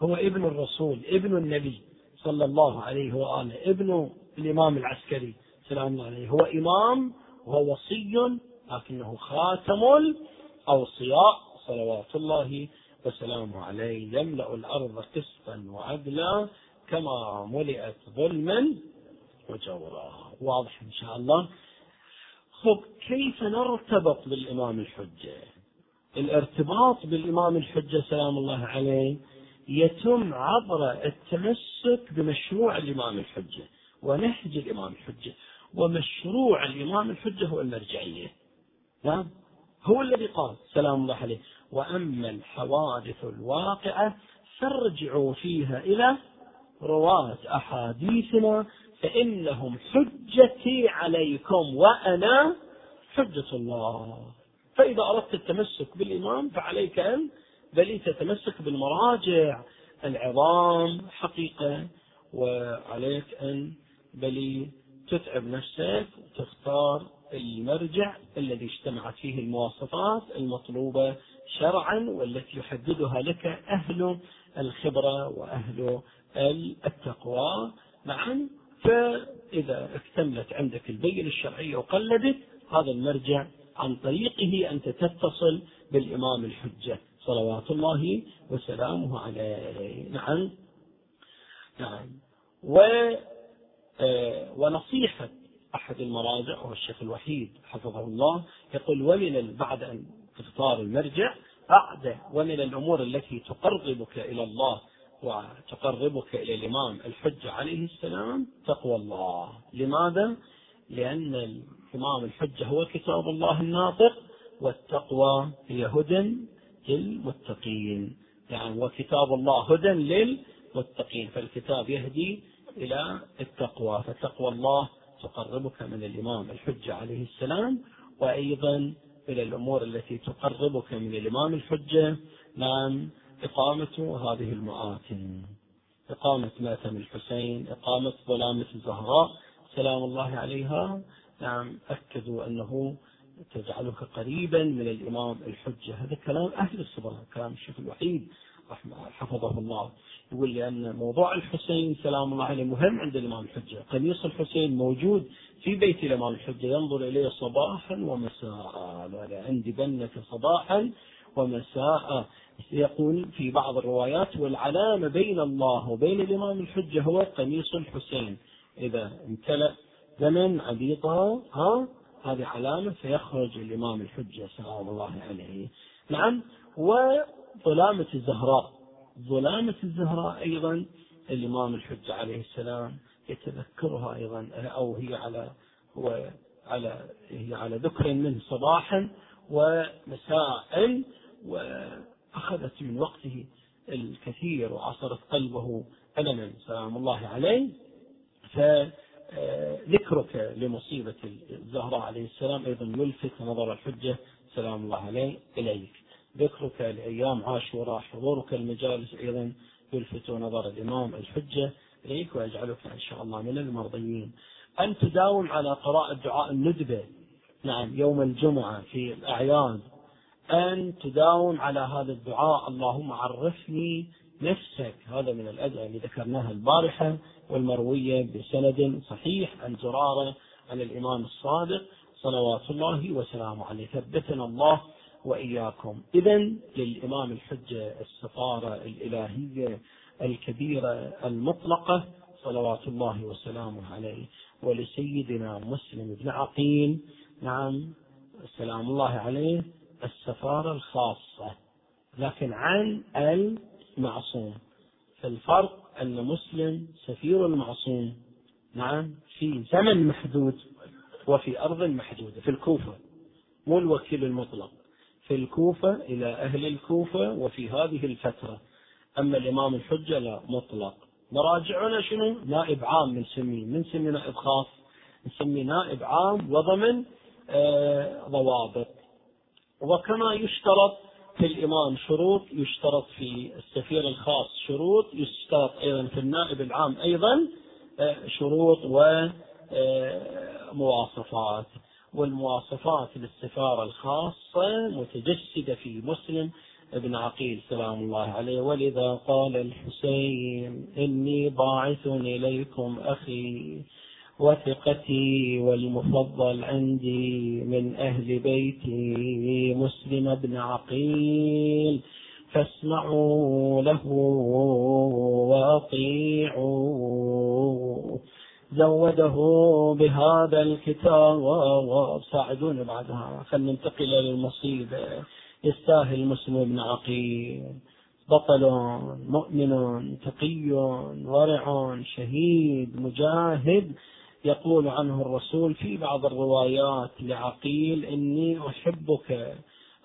S1: هو ابن الرسول ابن النبي صلى الله عليه وآله. ابن الإمام العسكري سلام الله عليه. هو إمام وهو وصي لكنه خاتم الأوصياء. صلوات الله وسلامه عليه. يملأ الأرض قسطا وعدلا كما ملئت ظلما وجورا. واضح إن شاء الله. خب كيف نرتبط بالإمام الحجة. الارتباط بالإمام الحجة سلام الله عليه يتم عبر التمسك بمشروع الإمام الحجة ونهج الإمام الحجة. ومشروع الإمام الحجة هو المرجعية. نعم؟ هو الذي قال سلام الله عليه. وأما الحوادث الواقعة فارجعوا فيها إلى رواة أحاديثنا فإنهم حجتي عليكم وأنا حجة الله. فإذا أردت التمسك بالإمام فعليك أن بل تتمسك بالمراجع. العظام حقيقة وعليك أن بل تتعب نفسك وتختار المرجع الذي اجتمعت فيه المواصفات المطلوبة شرعا والتي يحددها لك أهل الخبرة وأهل التقوى. معا؟ فإذا اكتملت عندك البينة الشرعية وقلدت هذا المرجع عن طريقه أنت تتصل بالإمام الحجة. صلوات الله وسلامه عليه. نعم. نعم. و آه، ونصيحة أحد المراجع وهو الشيخ الوحيد حفظه الله يقول ومن بعد أن تختار المرجع بعد ومن الأمور التي تقربك إلى الله وتقربك إلى الإمام الحجة عليه السلام تقوى الله. لماذا؟ لأن الإمام الحجة هو كتاب الله الناطق والتقوى هي هدى للمتقين. يعني وكتاب الله هدى للمتقين فالكتاب يهدي إلى التقوى. فتقوى الله تقربك من الإمام الحجة عليه السلام وأيضا إلى الأمور التي تقربك من الإمام الحجة. نعم إقامة هذه المآتم. إقامة مأتم الحسين إقامة ظلامة الزهراء. سلام الله عليها. نعم أكدوا أنه تجعلك قريبا من الإمام الحجة. هذا كلام أهل الصبر كلام الشيخ الوحيد حفظه الله. يقول لأن موضوع الحسين سلام الله عليه مهم عند الإمام الحجة. قميص الحسين موجود في بيت الإمام الحجة ينظر إليه صباحا ومساء. عندي بنك صباحا ومساء. يقول في بعض الروايات والعلامة بين الله وبين الإمام الحجة هو قميص الحسين. إذا امتلأ زمن عبيطة ها هذه علامة فيخرج الإمام الحجة سلام الله عليه. نعم وظلامة الزهراء. ظلامة الزهراء أيضا الإمام الحجة عليه السلام يتذكرها أيضا أو هي على هو على هي على ذكر منه صباحا ومساء وأخذت من وقته الكثير وعصرت قلبه ألما سلام الله عليه. فذكرك لمصيبة الزهراء عليه السلام أيضا يلفت نظر الحجة سلام الله عليه إليك. ذكرك لأيام عاشوراء حضورك المجالس أيضا يلفت نظر الإمام الحجة إليك ويجعلك إن شاء الله من المرضيين. أن تداوم على قراءة دعاء الندبة نعم يوم الجمعة في الأعياد. أن تداوم على هذا الدعاء. اللهم عرفني نفسك. هذا من الأدعية اللي ذكرناها البارحة والمروية بسند صحيح عن زرارة عن الإمام الصادق صلوات الله وسلامه عليه. ثبتنا الله وإياكم. إذا للإمام الحجة السفارة الإلهية الكبيرة المطلقة صلوات الله وسلامه عليه. ولسيدنا مسلم بن عقيل. نعم سلام الله عليه. السفارة الخاصة لكن عن المعصوم. فالفرق أن مسلم سفير المعصوم. نعم في زمن محدود وفي أرض محدودة في الكوفة مو الوكيل المطلق. في الكوفة إلى أهل الكوفة وفي هذه الفترة. أما الإمام الحجة لا مطلق. مراجعنا شنو؟ نائب عام بنسميه، من نسمي نائب خاص؟ نسميه نائب عام وضمن آه، ضوابط. وكما يشترط في الإمام شروط يشترط في السفير الخاص شروط يشترط أيضا في النائب العام أيضا آه، شروط ومواصفات والمواصفات للسفارة الخاصة متجسدة في مسلم ابن عقيل سلام الله عليه. ولذا قال الحسين إني باعث إليكم أخي. وثقتي والمفضل عندي من أهل بيتي مسلم بن عقيل. فاسمعوا له وأطيعوا. زوده بهذا الكتاب. ساعدوني بعدها. خلينا ننتقل للمصيبة يستاهل مسلم بن عقيل. بطل مؤمن تقي ورع شهيد مجاهد. يقول عنه الرسول في بعض الروايات لعقيل إني أحبك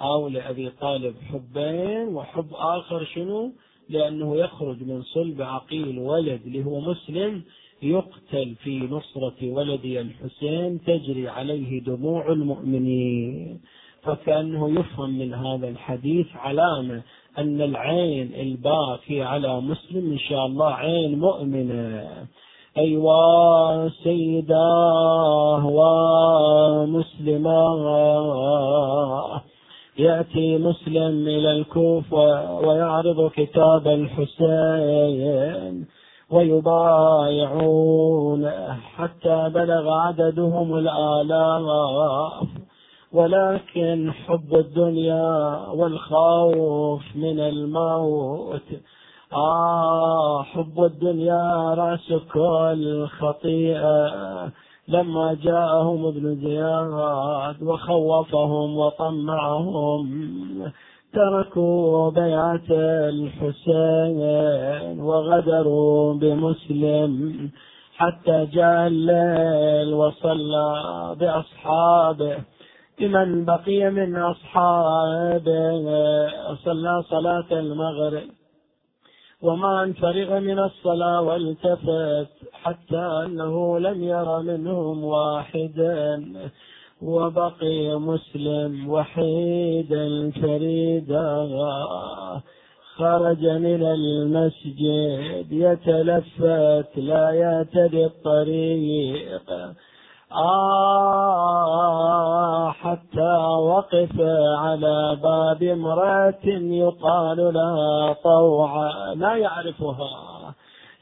S1: أو لأبي طالب حبين وحب آخر شنو؟ لأنه يخرج من صلب عقيل ولد اللي هو مسلم يقتل في نصرة ولدي الحسين تجري عليه دموع المؤمنين. فكأنه يفهم من هذا الحديث علامة أن العين الباكي على مسلم إن شاء الله عين مؤمنة. أيوا سيداه ومسلماه يأتي مسلم إلى الكوفة ويعرض كتاب الحسين ويبايعون حتى بلغ عددهم الآلاف. ولكن حب الدنيا والخوف من الموت آه حب الدنيا رأس كل خطيئة لما جاءهم ابن زياد وخوفهم وطمعهم تركوا بيعة الحسين وغدروا بمسلم حتى جاء الليل وصلى بأصحابه. لمن بقي من أصحابه صلى صلاة المغرب. وما فرغ من الصلاة والتفت حتى أنه لم ير منهم واحدا. وبقي مسلم وحيدا فريدا خرج من المسجد يتلفت لا يهتدي الطريق. آه حتى وقف على باب امرأة يقال لها طوعا لا يعرفها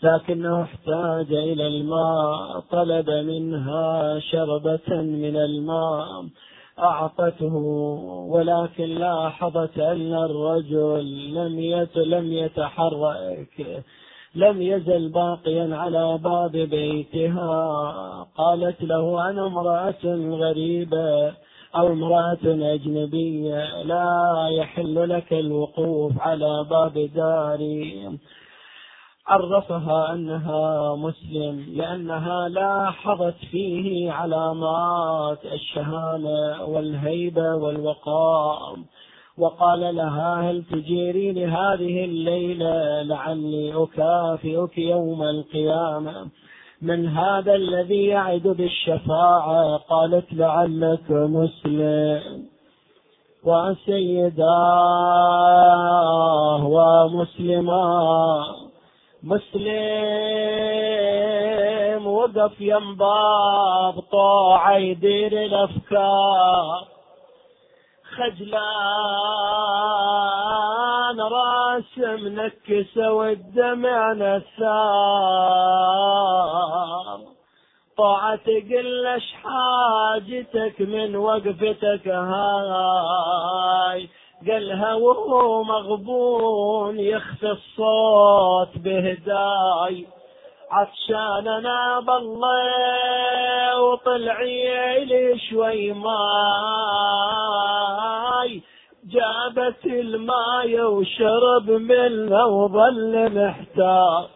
S1: لكنه احتاج إلى الماء طلب منها شربة من الماء أعطته ولكن لاحظت أن الرجل لم لم يتحرك. لم يزل باقيا على باب بيتها. قالت له أنا امرأة غريبة أو امرأة أجنبية لا يحل لك الوقوف على باب داري. عرفها أنها مسلم لأنها لاحظت فيه علامات الشهامة والهيبة والوقار. وقال لها هل تجيرين هذه الليلة لعلي أكافئك يوم القيامة؟ من هذا الذي يعد بالشفاعة؟ قالت لعلك مسلم. وسيداه ومسلما. مسلم وقف ينباب طاعة يدير الأفكار. خجلان راس منكسة والدمع نثار طاعة تقل اش حاجتك من وقفتك هاي. قالها وهو مغبون يخفي الصوت بهداي. عطشان أنا بالله وطلعي لي شوي ماي. جابت الماي وشرب منها وظل محتار.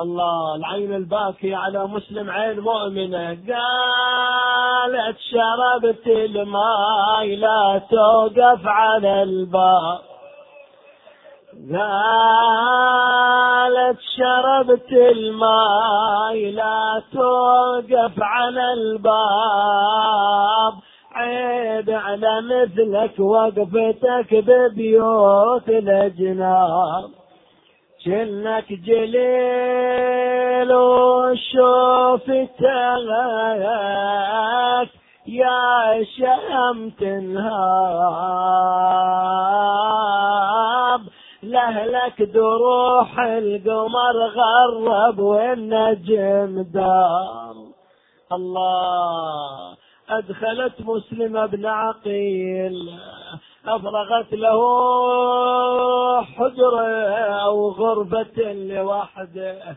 S1: الله العين الباكية على مسلم عين مؤمنة. قالت شربت الماي لا توقف على الباب.
S2: قالت شربت الماء لا توقف على الباب. عيب على مثلك وقفتك ببيوت الأجناب. كنك جليل وشوفتك يا شام تنهاب. لهلك دروح القمر غرب والنجم دار. الله أدخلت مسلم بن عقيل أفرغت له حجرة أو غربة لوحده.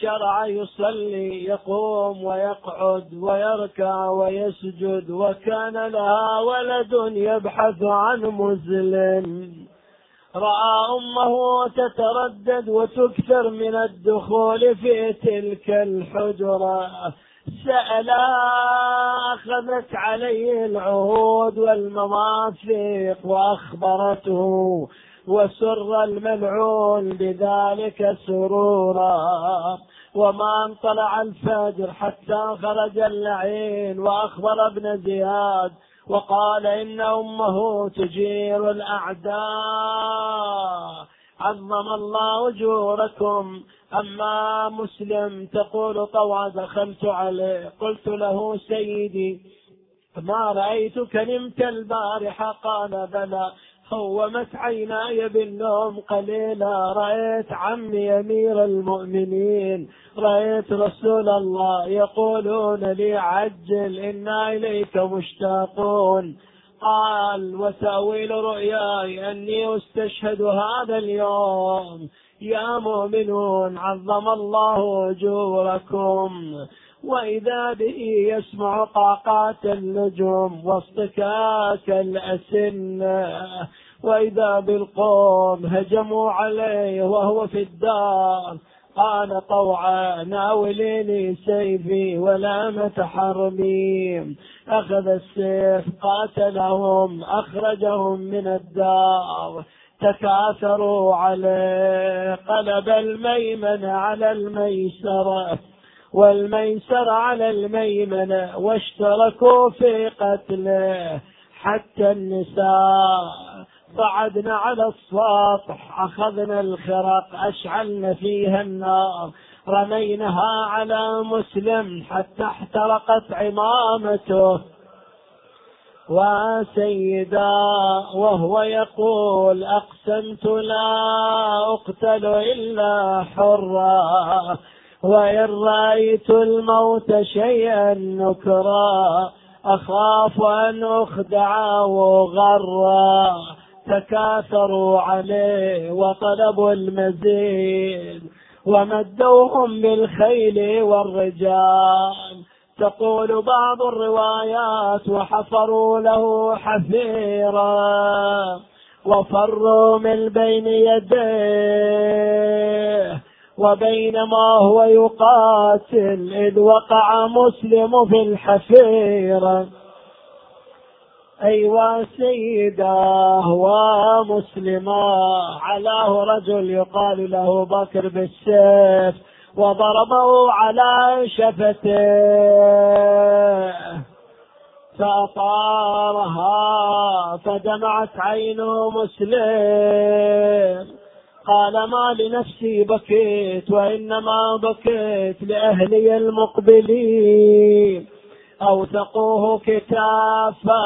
S2: شرع يصلي يقوم ويقعد ويركع ويسجد وكان لها ولد يبحث عن مسلم. رأى أمه تتردد وتكثر من الدخول في تلك الحجرة. سألا أخذت عليه العهود والمواثيق وأخبرته وسر الملعون بذلك سرورا. وما انطلع الفجر حتى خرج اللعين وأخبر ابن زياد وقال إن أمه تجير الأعداء. عظم الله أجوركم. أما مسلم تقول طوى دخلت عليه. قلت له سيدي ما رأيتك نمت البارحة؟ قال بلى. هومت عيناي بالنوم قليلا. رأيت عمي أمير المؤمنين. رأيت رسول الله يقولون لي عجل إنا إليك مشتاقون. قال وتأويل رؤياي أني أستشهد هذا اليوم. يا مؤمنون عظم الله أجوركم. وإذا به يسمع قاقات النجوم واصطكاك الأسنة وإذا بالقوم هجموا عليه وهو في الدار قال طوعا ناوليني سيفي ولا حرمي أخذ السيف قاتلهم أخرجهم من الدار. تكاثروا عليه قلب الميمن على الميسرة. والميسر على الميمنة واشتركوا في قتله حتى النساء. صعدنا على السطح أخذنا الخرق أشعلنا فيها النار. رميناها على مسلم حتى احترقت عمامته. وسيدا وهو يقول أقسمت لا أقتل إلا حرا. وإن رأيت الموت شيئا نكرا أخاف أن أخدع وغرا تكاثروا عليه وطلبوا المزيد ومدوهم بالخيل والرجال. تقول بعض الروايات وحفروا له حفيرا وفروا من بين يديه. وبينما هو يقاتل إذ وقع مسلم في الحفيرة أيوا سيداه ومسلما علاه رجل يقال له بكر بالسيف وضربه على شفته. فأطارها فدمعت عين مسلم. قال ما لنفسي بكيت وإنما بكيت لأهلي المقبلين. أوثقوه كتافا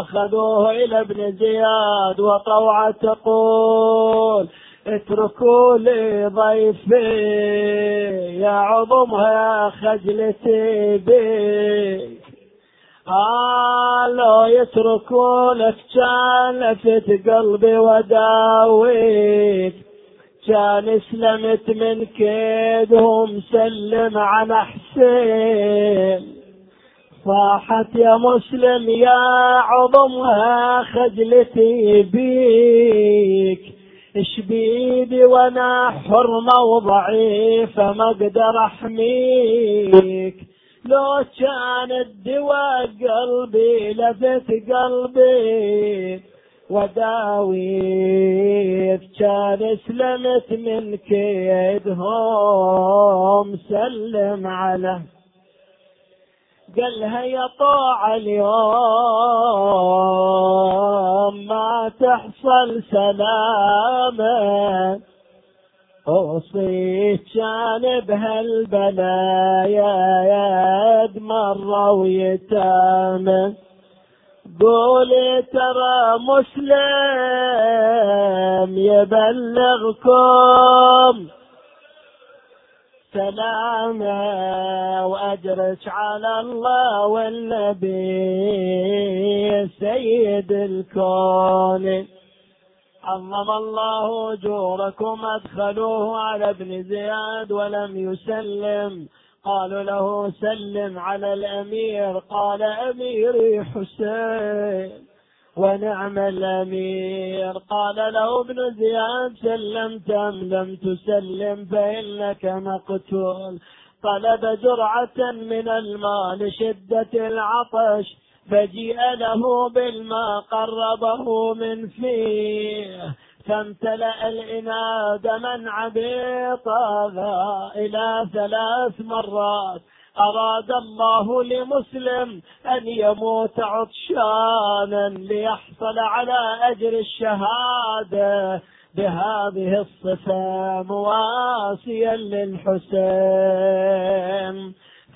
S2: أخذوه إلى ابن زياد وطوعة تقول اتركوا لي ضيفي يا عظمها خجلتي بيك قالوا يتركونك كان قلبي وداويك كان اسلمت من كيدهم سلم على حسين صاحت يا مسلم يا عظمها خجلتي بيك إيش بيدي وأنا حرمة وضعيفة ما أقدر احميك لو كان الدواء قلبي لفت قلبي وداويت كان سلمت من كيدهم سلم على. قالها يا طاع اليوم ما تحصل سلامة. أوصيك كان بهالبلايا يد مرة ويتامه قولي ترى مسلم يبلغكم. سلامة وأجرك على الله والنبي سيد الكون. عظم الله أجوركم أدخلوه على ابن زياد ولم يسلم. قالوا له سلم على الأمير. قال أميري حسين. ونعم الأمير. قال له ابن زياد سلمت أم لم تسلم؟ فإنك مقتول. طلب جرعة من الماء لشده العطش. فجيء له بالماء قربه من فيه فامتلأ الإناء دما عبيطا إلى ثلاث مرات. أراد الله لمسلم أن يموت عطشانا ليحصل على أجر الشهادة. بهذه الصفة مواسيا للحسين.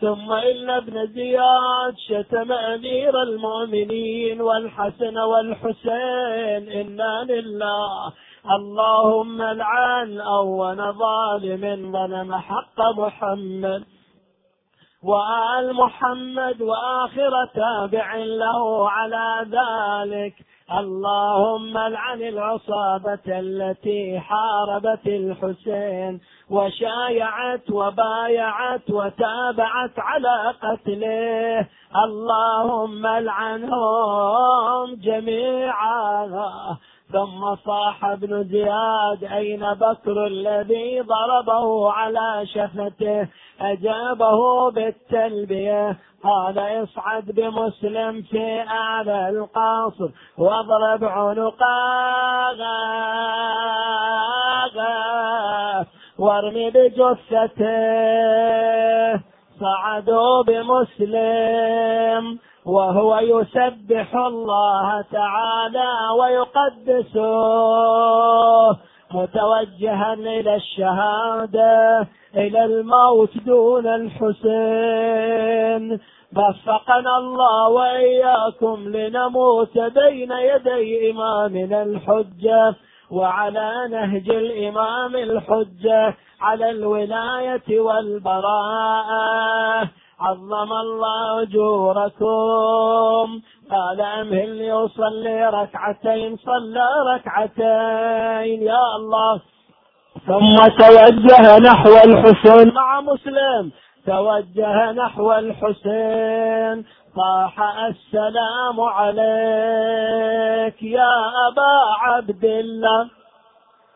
S2: ثم إن ابن زياد شتم أمير المؤمنين والحسن والحسين إنا لله. اللهم العن أول ظالم ظلم حق محمد. وآل محمد وآخر تابع له على ذلك. اللهم العن العصابة التي حاربت الحسين وشايعت وبايعت وتابعت على قتله. اللهم العنهم جميعا. ثم صاح ابن زياد أين بكر الذي ضربه على شفته؟ أجابه بالتلبية. قال اصعد بمسلم في أعلى القصر واضرب عنقه. وارمي بجثته. صعدوا بمسلم. وهو يسبح الله تعالى ويقدسه متوجها إلى الشهادة إلى الموت دون الحسين. وفقنا الله وإياكم لنموت بين يدي إمامنا الحجة وعلى نهج الإمام الحجة على الولاية والبراءة. عظم الله أجوركم. قال امهل يصلي ركعتين؟ صلى ركعتين يا الله. ثم توجه نحو الحسين. مع مسلم. توجه نحو الحسين. صاح السلام عليك يا أبا عبد الله.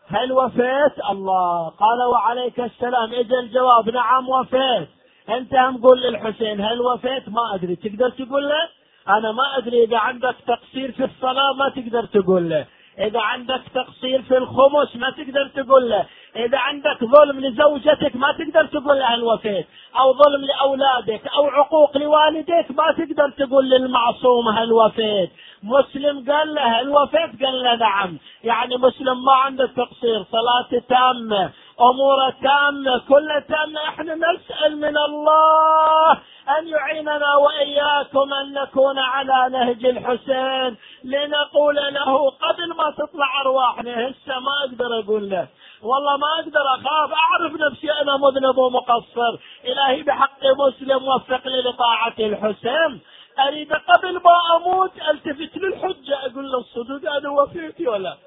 S2: هل وفيت؟ الله. قال وعليك السلام. اجى الجواب نعم وفيت. أنت هم قول للحسين هل وفيت؟ ما أدري. تقدر تقول له؟ أنا ما أدري إذا عندك تقصير في الصلاة ما تقدر تقول له. إذا عندك تقصير في الخمس ما تقدر تقول له. إذا عندك ظلم لزوجتك ما تقدر تقول له هل وفيت. أو ظلم لأولادك أو عقوق لوالديك ما تقدر تقول للمعصوم هل وفيت. مسلم قال له هل وفيت؟ قال له نعم. يعني مسلم ما عنده تقصير. صلاته تامة. اموره تامة كلها تامة. إحنا نسأل من الله أن يعيننا وإياكم أن نكون على نهج الحسين. لنقول له قبل ما تطلع أرواحنا هسه ما أقدر أقول له والله ما أقدر أخاف. أعرف نفسي أنا مذنب ومقصر. إلهي بحق مسلم وفق لي لطاعة الحسين. أريد قبل ما أموت ألتفت للحجة. أقول له الصدق أنا وفيت ولا؟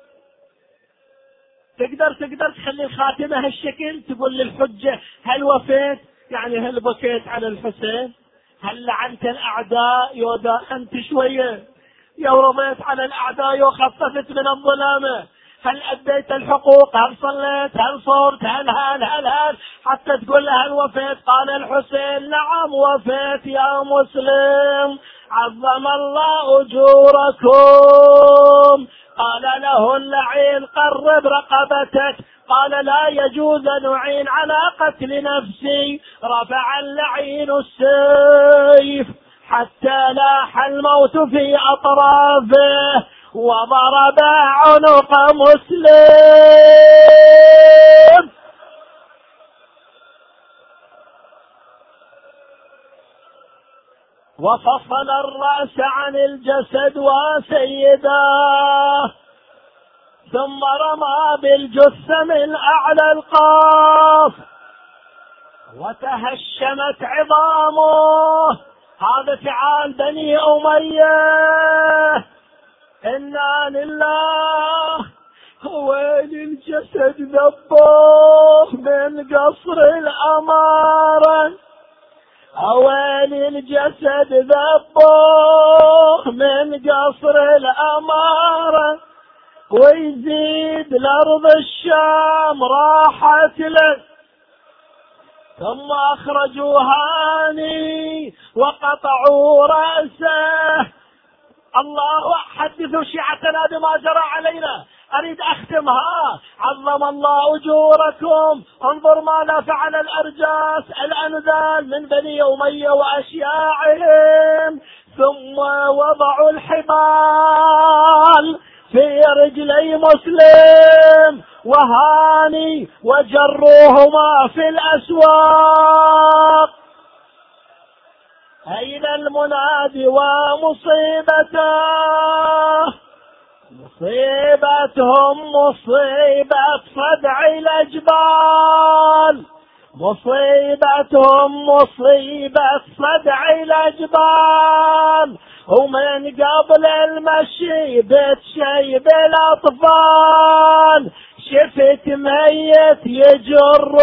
S2: تقدر تقدر تخلي الخاتمة هالشكل؟ تقول للحجة هل وفيت؟ يعني هل بكيت على الحسين؟ هل لعنت الأعداء؟ يودا أنت شوية. يا رميت على الأعداء وخففت من الظلامة. هل أديت الحقوق؟ هل صليت؟ هل صرت؟ هل هل هل هل؟ حتى تقول له هل وفيت؟ قال الحسين نعم وفيت يا مسلم عظم الله أجوركم. قال له اللعين قرب رقبتك. قال لا يجوز أن أعين على قتل نفسي. رفع اللعين السيف حتى لاح الموت في أطرافه وضرب عنق مسلم. وفصل الرأس عن الجسد وسيداه ثم رمى بالجثة من أعلى القاف. وتهشمت عظامه. هذا فعال بني أمية. إنا لله وين الجسد ذبوه من قصر الأمارة. وين الجسد ذبوه من قصر الأمارة ويزيد الأرض الشام راحت له. ثم أخرجوا هاني وقطعوا رأسه. الله حدثوا شيعتنا بما جرى علينا. أريد أختمها. عظم الله أجوركم. انظر ماذا فعل الأرجاس. الأنذال من بني أمية وأشياعهم. ثم وضعوا الحبال في رجلي مسلم. وهاني وجروهما في الأسواق. أين المنادي ومصيبته؟ مصيبتهم مصيبة صدع الأجبال. مصيبتهم مصيبة صدع الأجبال. ومن قبل المشي بتشيب الأطفال. شفت ميت يجرونه.